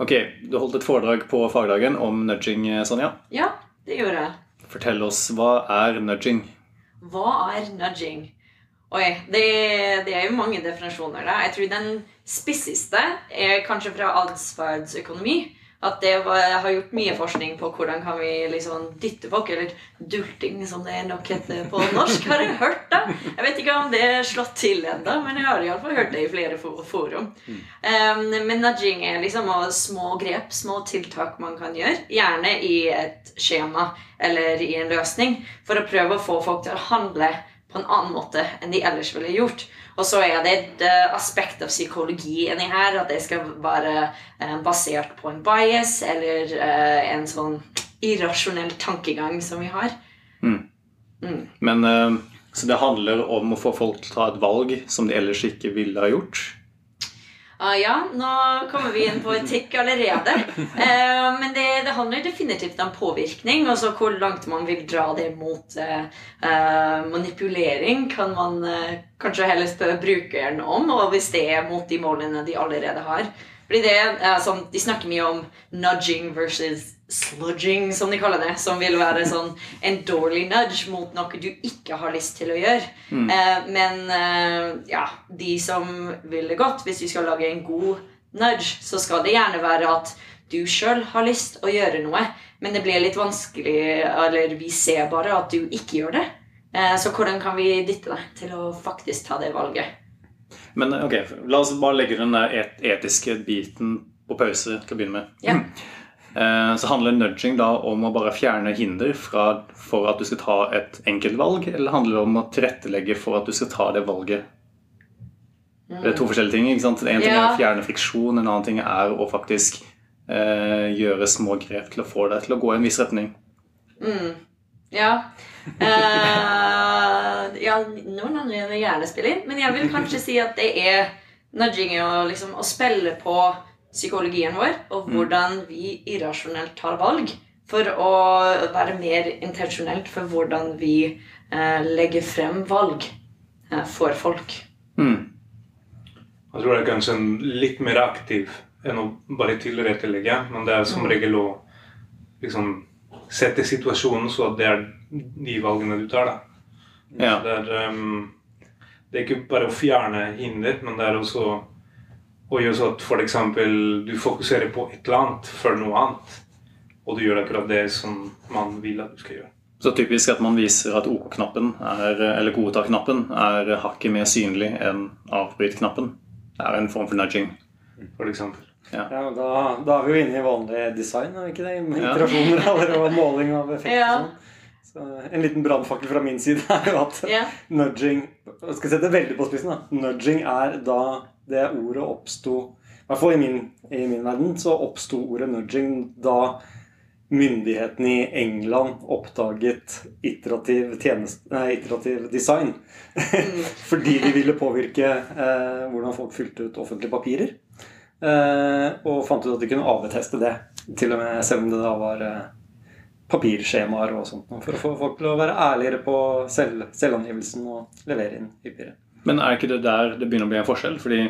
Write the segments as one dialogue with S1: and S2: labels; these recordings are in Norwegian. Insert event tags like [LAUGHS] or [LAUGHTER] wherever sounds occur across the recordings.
S1: Ok, Du holdt et foredrag på fagdagen om nudging, Sonja.
S2: Ja, det gjorde jeg.
S1: Fortell oss, hva er nudging?
S2: Hva er nudging? Oi, det, det er jo mange definisjoner. Da. Jeg tror den spisseste er kanskje fra atferdsøkonomi. At det var, har gjort mye forskning på hvordan kan vi liksom dytte folk, eller dulting, som det nok heter på norsk. Har jeg hørt da? Jeg vet ikke om det er slått til ennå, men jeg har iallfall hørt det i flere forum. Um, men nudging er liksom små grep, små tiltak man kan gjøre. Gjerne i et skjema eller i en løsning, for å prøve å få folk til å handle på en annen måte enn de ellers ville gjort. Og så er det et uh, aspekt av psykologi inni her. At det skal være uh, basert på en bias eller uh, en sånn irrasjonell tankegang som vi har.
S1: Mm. Mm. Men Så det handler om å få folk til å ta et valg som de ellers ikke ville ha gjort?
S2: Uh, ja, nå kommer vi inn på etikk allerede. Eh, men det, det, handler definitivt om påvirkning. Altså hvor langt man vil dra det mot eh, manipulering, kan man kanskje heller spørre brukeren om. Og hvis det er mot de målene de allerede har. Fordi det sånn, De snakker mye om nudging versus sludging, som de kaller det. Som vil være sånn en dårlig nudge mot noe du ikke har lyst til å gjøre. Mm. Eh, men eh, ja, de som vil det godt, hvis du skal lage en god nudge, så skal det gjerne være at du sjøl har lyst å gjøre noe. Men det blir litt vanskelig, eller vi ser bare at du ikke gjør det. Eh, så hvordan kan vi dytte deg til å faktisk ta det valget?
S1: Men ok, La oss bare legge den et etiske biten på pause til å begynne med.
S2: Ja. [CLEARS THROAT]
S1: Eh, så handler nudging da om å bare fjerne hinder fra, for at du skal ta et enkeltvalg, eller handler det om å tilrettelegge for at du skal ta det valget? Det er to forskjellige ting. ikke sant? En ting er å fjerne friksjon, en annen ting er å faktisk eh, gjøre små grep til å få deg til å gå i en viss retning.
S2: Mm. Ja. Uh, ja, noen andre vil gjerne spille inn, men jeg vil kanskje si at det er nudging å, liksom, å spille på psykologien vår og mm. hvordan vi irrasjonelt tar valg. For å være mer intensjonelt for hvordan vi eh, legger frem valg eh, for folk.
S1: Mm.
S3: Jeg tror det er kanskje en litt mer aktiv enn å bare tilrettelegge. Men det er som mm. regel å liksom, sette situasjonen så at det er de valgene du tar. da.
S1: Ja.
S3: Det, er, um, det er ikke bare å fjerne hinder, men det er også å gjør så at f.eks. du fokuserer på et eller annet før noe annet. Og du gjør akkurat det som man vil at du skal gjøre.
S1: Så typisk at man viser at OK-knappen, eller godta-knappen, er hakket mer synlig enn avbryt-knappen. Det er en form for nudging.
S3: For eksempel.
S4: Ja. ja da, da, er vi jo inne i vanlig design, er vi ikke det? Med iterasjoner og [LAUGHS] måling av effekter. Ja. Så en liten brannfakkel fra min side er jo at
S2: yeah.
S4: nudging Jeg skal sette det veldig på spissen. da. Nudging er da det ordet oppsto I hvert fall i min, i min verden så oppsto ordet nudging da myndighetene i England oppdaget iterativ, tjeneste, nei, iterativ design. Mm. [LAUGHS] Fordi de ville påvirke eh, hvordan folk fylte ut offentlige papirer. Eh, og fant ut at de kunne avteste det, til og med selv om det da var eh, papirskjemaer og sånt. For å få folk til å være ærligere på selv, selvangivelsen og levere inn hyppigere.
S1: Men er ikke det der det begynner å bli en forskjell? Fordi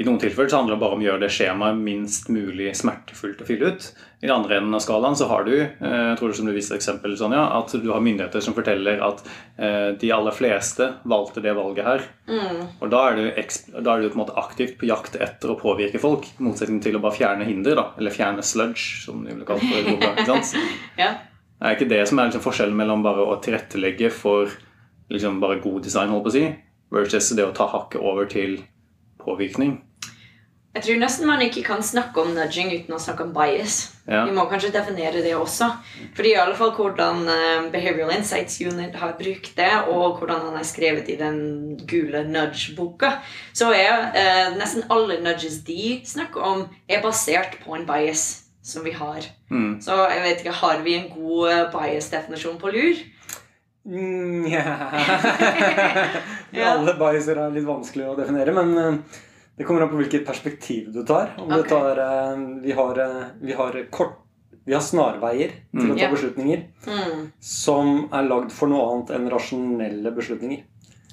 S1: I noen tilfeller så handler det bare om å gjøre det skjemaet minst mulig smertefullt å fylle ut. I den andre enden av skalaen så har du eh, jeg tror det som du viste eksempel, Sonja, at du har myndigheter som forteller at eh, de aller fleste valgte det valget her.
S2: Mm.
S1: Og da er, du, da er, du, på en måte aktivt på jakt etter å påvirke folk, i motsetning til å bare fjerne hinder. da, Eller fjerne sludge, som de ville kalt det. Ikke sant? [LAUGHS]
S2: ja.
S1: Er ikke det som er liksom forskjellen mellom bare å tilrettelegge for liksom bare god design, holdt på å si, versus det å ta hakket over til påvirkning.
S2: Jeg tror nesten man ikke kan snakke om nudging uten å snakke om bias.
S1: Ja.
S2: Vi må kanskje definere det også. Fordi i alle fall hvordan uh, Behavioral Insights Unit har brukt det, og hvordan han har skrevet i den gule nudge-boka, så er eh, nesten alle nudges de snakker om, er basert på en bias som vi har.
S1: Mm.
S2: Så jeg vet ikke, har vi en god uh, bias-definisjon på lur?
S4: Mm, [LAUGHS] [LAUGHS] ja. Alle biaser er litt vanskelig å definere, men eh, det kommer an på hvilket perspektiv du tar. Om okay. du tar eh, vi, har, eh, vi, har kort, vi har snarveier til å ta
S2: mm.
S4: beslutninger
S2: mm.
S4: som er lagd for noe annet enn rasjonelle beslutninger.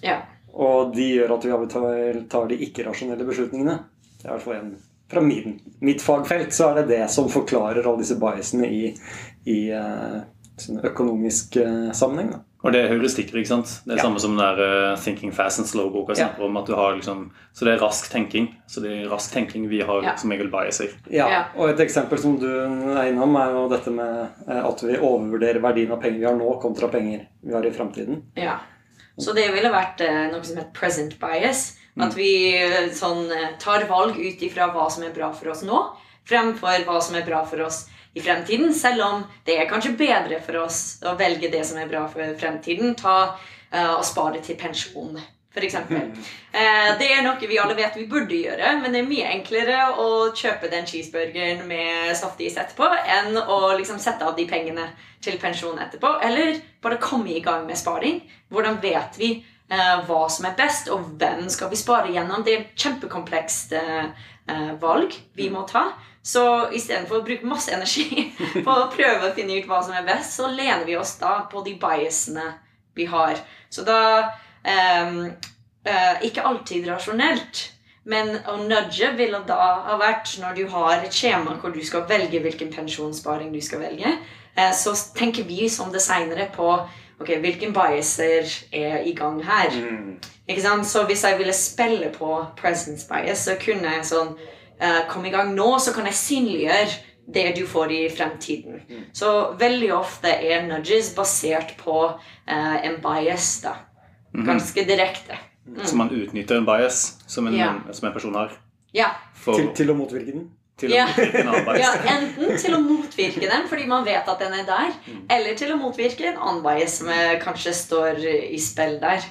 S2: Ja.
S4: Og de gjør at vi tar, tar de ikke-rasjonelle beslutningene. Det er i hvert fall fra min, mitt fagfelt så er det det som forklarer alle disse biasene i, i eh, sånn økonomisk eh, sammenheng. Da.
S1: Og det er heuristikker, ikke sant? Det er
S4: Ja.
S1: samme som den der uh, Thinking Fast and Slow-boka snakker om. at du har liksom, Så det er rask tenking. Så det er rask tenking vi har
S2: Ja.
S1: som regel biaser.
S4: Ja,
S2: Ja.
S4: og et eksempel som du er innom, er jo dette med at vi overvurderer verdien av penger vi har nå, kontra penger vi har i framtiden.
S2: Ja. Så det ville vært uh, noe som heter present bias. At vi eh, sånn, eh, tar valg ut ifra hva som er bra for oss nå, fremfor hva som er bra for oss i fremtiden. Selv om det er kanskje bedre for oss å velge det som er bra for fremtiden. Ta uh, og spare til pensjon, f.eks. Uh, det er noe vi alle vet vi burde gjøre, men det er mye enklere å kjøpe den cheeseburgeren med saftis etterpå enn å liksom sette av de pengene til pensjon etterpå. Eller bare komme i gang med sparing. Hvordan vet vi hva som er best, og hvem skal vi spare gjennom? Det er et kjempekomplekst eh, eh, valg vi må ta. Så istedenfor å bruke masse energi [LAUGHS] på å prøve å finne ut hva som er best, så lener vi oss da på de biasene vi har. Så da um, uh, Ikke alltid rasjonelt. Men å nudge ville da ha vært når du har et skjema hvor du skal velge hvilken pensjonssparing du skal velge. Eh, så tenker vi som designere på ok, hvilken biaser er i gang her. Ikke sant? Så hvis jeg ville spille på presence bias, så kunne jeg sånn uh, Kom i gang nå, så kan jeg synliggjøre det du får i fremtiden. Så veldig ofte er nudges basert på uh, en bias, da. Ganske direkte.
S1: Så man utnytter en bias som en,
S2: Ja.
S1: som en person har.
S2: Ja.
S1: For,
S4: Til, til å motvirke den.
S1: Til
S2: Ja.
S1: å
S2: ja. Enten til å motvirke den fordi man vet at den er der, eller til å motvirke en annen bias som eh, kanskje står i spill der.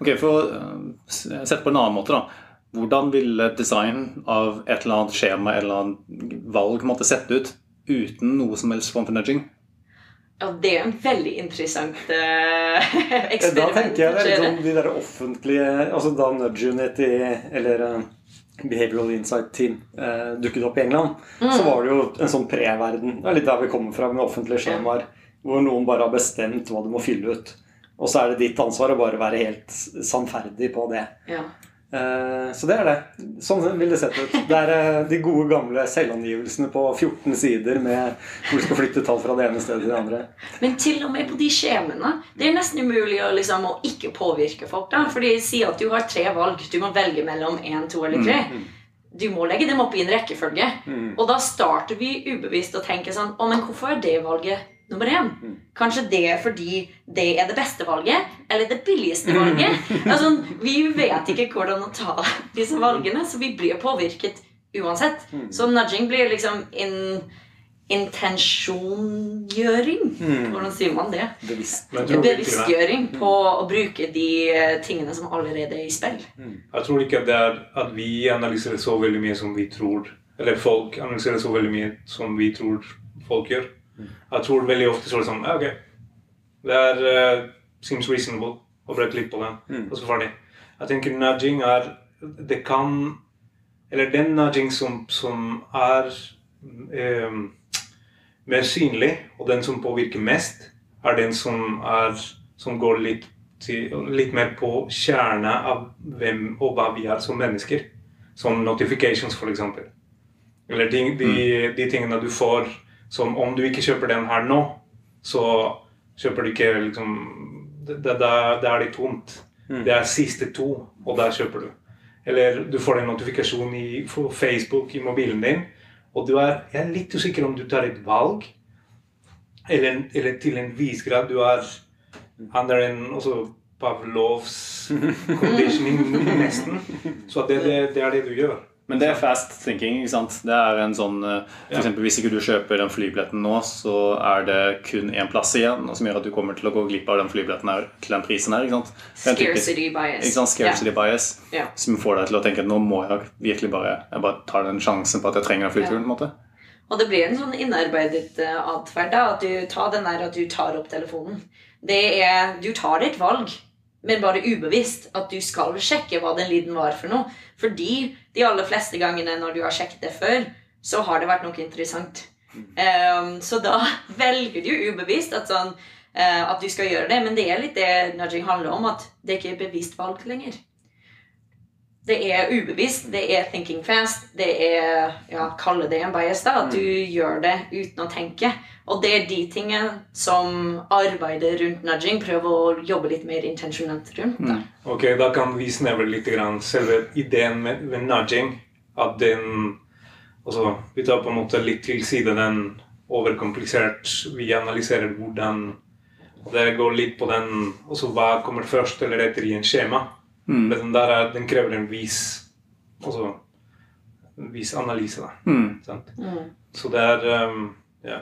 S1: Ok, For å uh, sette på en annen måte, da. Hvordan ville design av et eller annet skjema eller annet valg måtte sette ut uten noe som helst form for nudging?
S2: Ja, det er en veldig interessant [LAUGHS] uh,
S4: Da tenker jeg det er litt sånn de der offentlige Altså da Nudge Unity eller eh, Behavioral Insight Team eh, dukket opp i England,
S2: Mm.
S4: så var det jo en sånn pre-verden. Det er litt der vi kommer fra med offentlige skjemaer. Hvor noen bare har bestemt hva du må fylle ut. Og så er det ditt ansvar å bare være helt sannferdig på det.
S2: Ja.
S4: Eh, Så det er det. Sånn vil det sett ut. Det er eh, de gode, gamle selvangivelsene på 14 sider med hvor du skal flytte tall fra det ene stedet til det andre.
S2: Men til og med på de skjemaene Det er nesten umulig å, liksom, å ikke påvirke folk. da For de sier at du har tre valg. Du må velge mellom én, to eller tre. Du må legge dem opp i en rekkefølge. Og da starter vi ubevisst å tenke sånn Å, men hvorfor er det valget nummer én? Kanskje det er fordi det er det beste valget, eller det billigste valget? [LAUGHS] Altså, vi vet ikke hvordan å ta disse valgene, så vi blir påvirket uansett. Så nudging blir liksom in, intensjongjøring. Hvordan sier man det? Bevisstgjøring på å bruke de eh, tingene som allerede er i spill.
S3: jeg tror ikke det er at vi analyserer så veldig mye som vi tror Eller folk analyserer så veldig mye som vi tror folk gjør. Jeg tror veldig ofte så er det sånn ja, Ok, det er uh, seems reasonable å bruke litt på den, og så ferdig. Jeg tenker nudging er Det kan Eller den nudging som, som er um, mer synlig, og den som påvirker mest, er den som, er, som går litt, til, litt mer på kjerne av hvem og hva vi er som mennesker. Som notifications, f.eks. Eller de, de, de tingene du får som om du ikke kjøper den her nå, så kjøper du ikke liksom Det, det, det er litt tomt. Det er siste to, og der kjøper du. Eller du får en notifikasjon i på Facebook i mobilen din, og du er, jeg er litt usikker om du tar et valg, eller, eller til en viss grad du er under en også Pavlovs [LAUGHS] conditioning nesten. Så det, det, det er det du gjør.
S1: Men det er fast thinking. ikke sant? Det er en sånn, eh, for
S3: Ja.
S1: eksempel, Hvis ikke du kjøper den flybilletten nå, så er det kun én plass igjen, som gjør at du kommer til å gå glipp av den flybilletten her til den prisen her. ikke sant?
S2: Scarcity bias.
S1: Ikke sant? Scarcity bias.
S2: yeah.
S1: Som får deg til å tenke at nå må jeg virkelig bare jeg bare tar den sjansen på at jeg trenger den flyturen. på en måte.
S2: Og det blir en sånn innarbeidet uh, atferd. da, At du tar den der at du tar opp telefonen. Det er, Du tar ditt valg, men bare ubevisst. At du skal sjekke hva den lyden var for noe. Fordi de aller fleste gangene når du har sjekket det før, så har det vært noe interessant. Um, så da [LAUGHS] velger du ubevisst at, sånn, uh, at du skal gjøre det. Men det er litt det nudging handler om. At det ikke er bevisst valg lenger. Det er ubevisst, det er thinking fast, det er ja, Kalle det en bias, da. At du gjør det uten å tenke. Og det er de tingene som arbeider rundt nudging, prøver å jobbe litt mer intensjonelt rundt. da.
S3: Ok, da kan vi snevre litt grann selve ideen med, med nudging. At den Altså, vi tar på en måte litt til side den overkomplisert. Vi analyserer hvordan det går litt på den Altså hva kommer først eller etter i en skjema.
S1: Mm.
S3: Men den der er, den krever en vis Altså en vis analyse, da.
S1: Mm.
S3: Sant?
S2: Mm.
S3: Så det er um, Ja.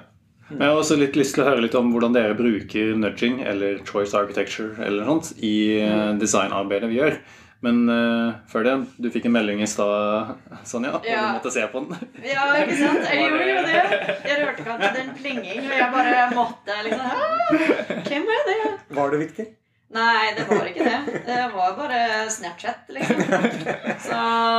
S1: Men jeg har også litt lyst til å høre litt om hvordan dere bruker nudging eller choice architecture eller noe sånt i eh, designarbeidet vi gjør. Men uh, før det, du fikk en melding i stad, Sonja, og
S2: Ja.
S1: du måtte se på den.
S2: Ja, ikke sant? Jeg gjorde jo det. Jeg hørte var en plinging, og jeg bare måtte liksom Hvem er det?
S4: Var det viktig?
S2: Nei, det var ikke det. Det var bare Snapchat, liksom. Så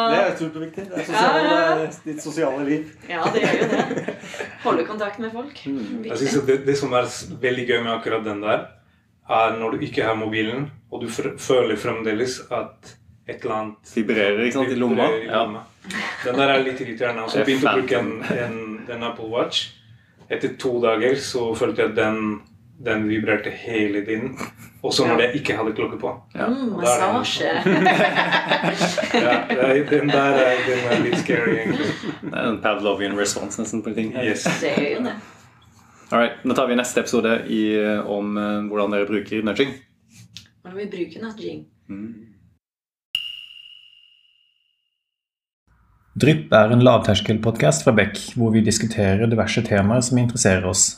S4: Det er superviktig. Det er sosiale,
S2: Ja, ja, ja.
S4: ditt sosiale liv.
S2: Ja, det gjør jo det. Holde kontakt med folk.
S3: Jeg synes det, det som er veldig gøy med akkurat den der, er når du ikke har mobilen, og du fr føler fremdeles at et eller annet
S1: Vibrerer, ikke sant, i lomma.
S3: i
S1: Ja.
S3: lomma. Den der er litt irriterende. Og så
S1: er
S3: begynte jeg å bruke en, en, en Apple Watch. Etter to dager så følte jeg at den, den vibrerte hele tiden. Også når jeg ikke hadde klokke på.
S1: Ja.
S2: Mm, massasje. [LAUGHS]
S3: Ja, det den der er, den er litt scary, egentlig.
S1: Det er en Pavlovian response nesten på ting.
S3: Yes.
S2: Det er jo det.
S1: Alright, Nå tar vi neste episode i, om eh, hvordan dere bruker nudging.
S2: Hvordan vi bruker nudging.
S1: Drypp er en lavterskelpodkast fra Beck, hvor vi diskuterer diverse temaer som interesserer oss.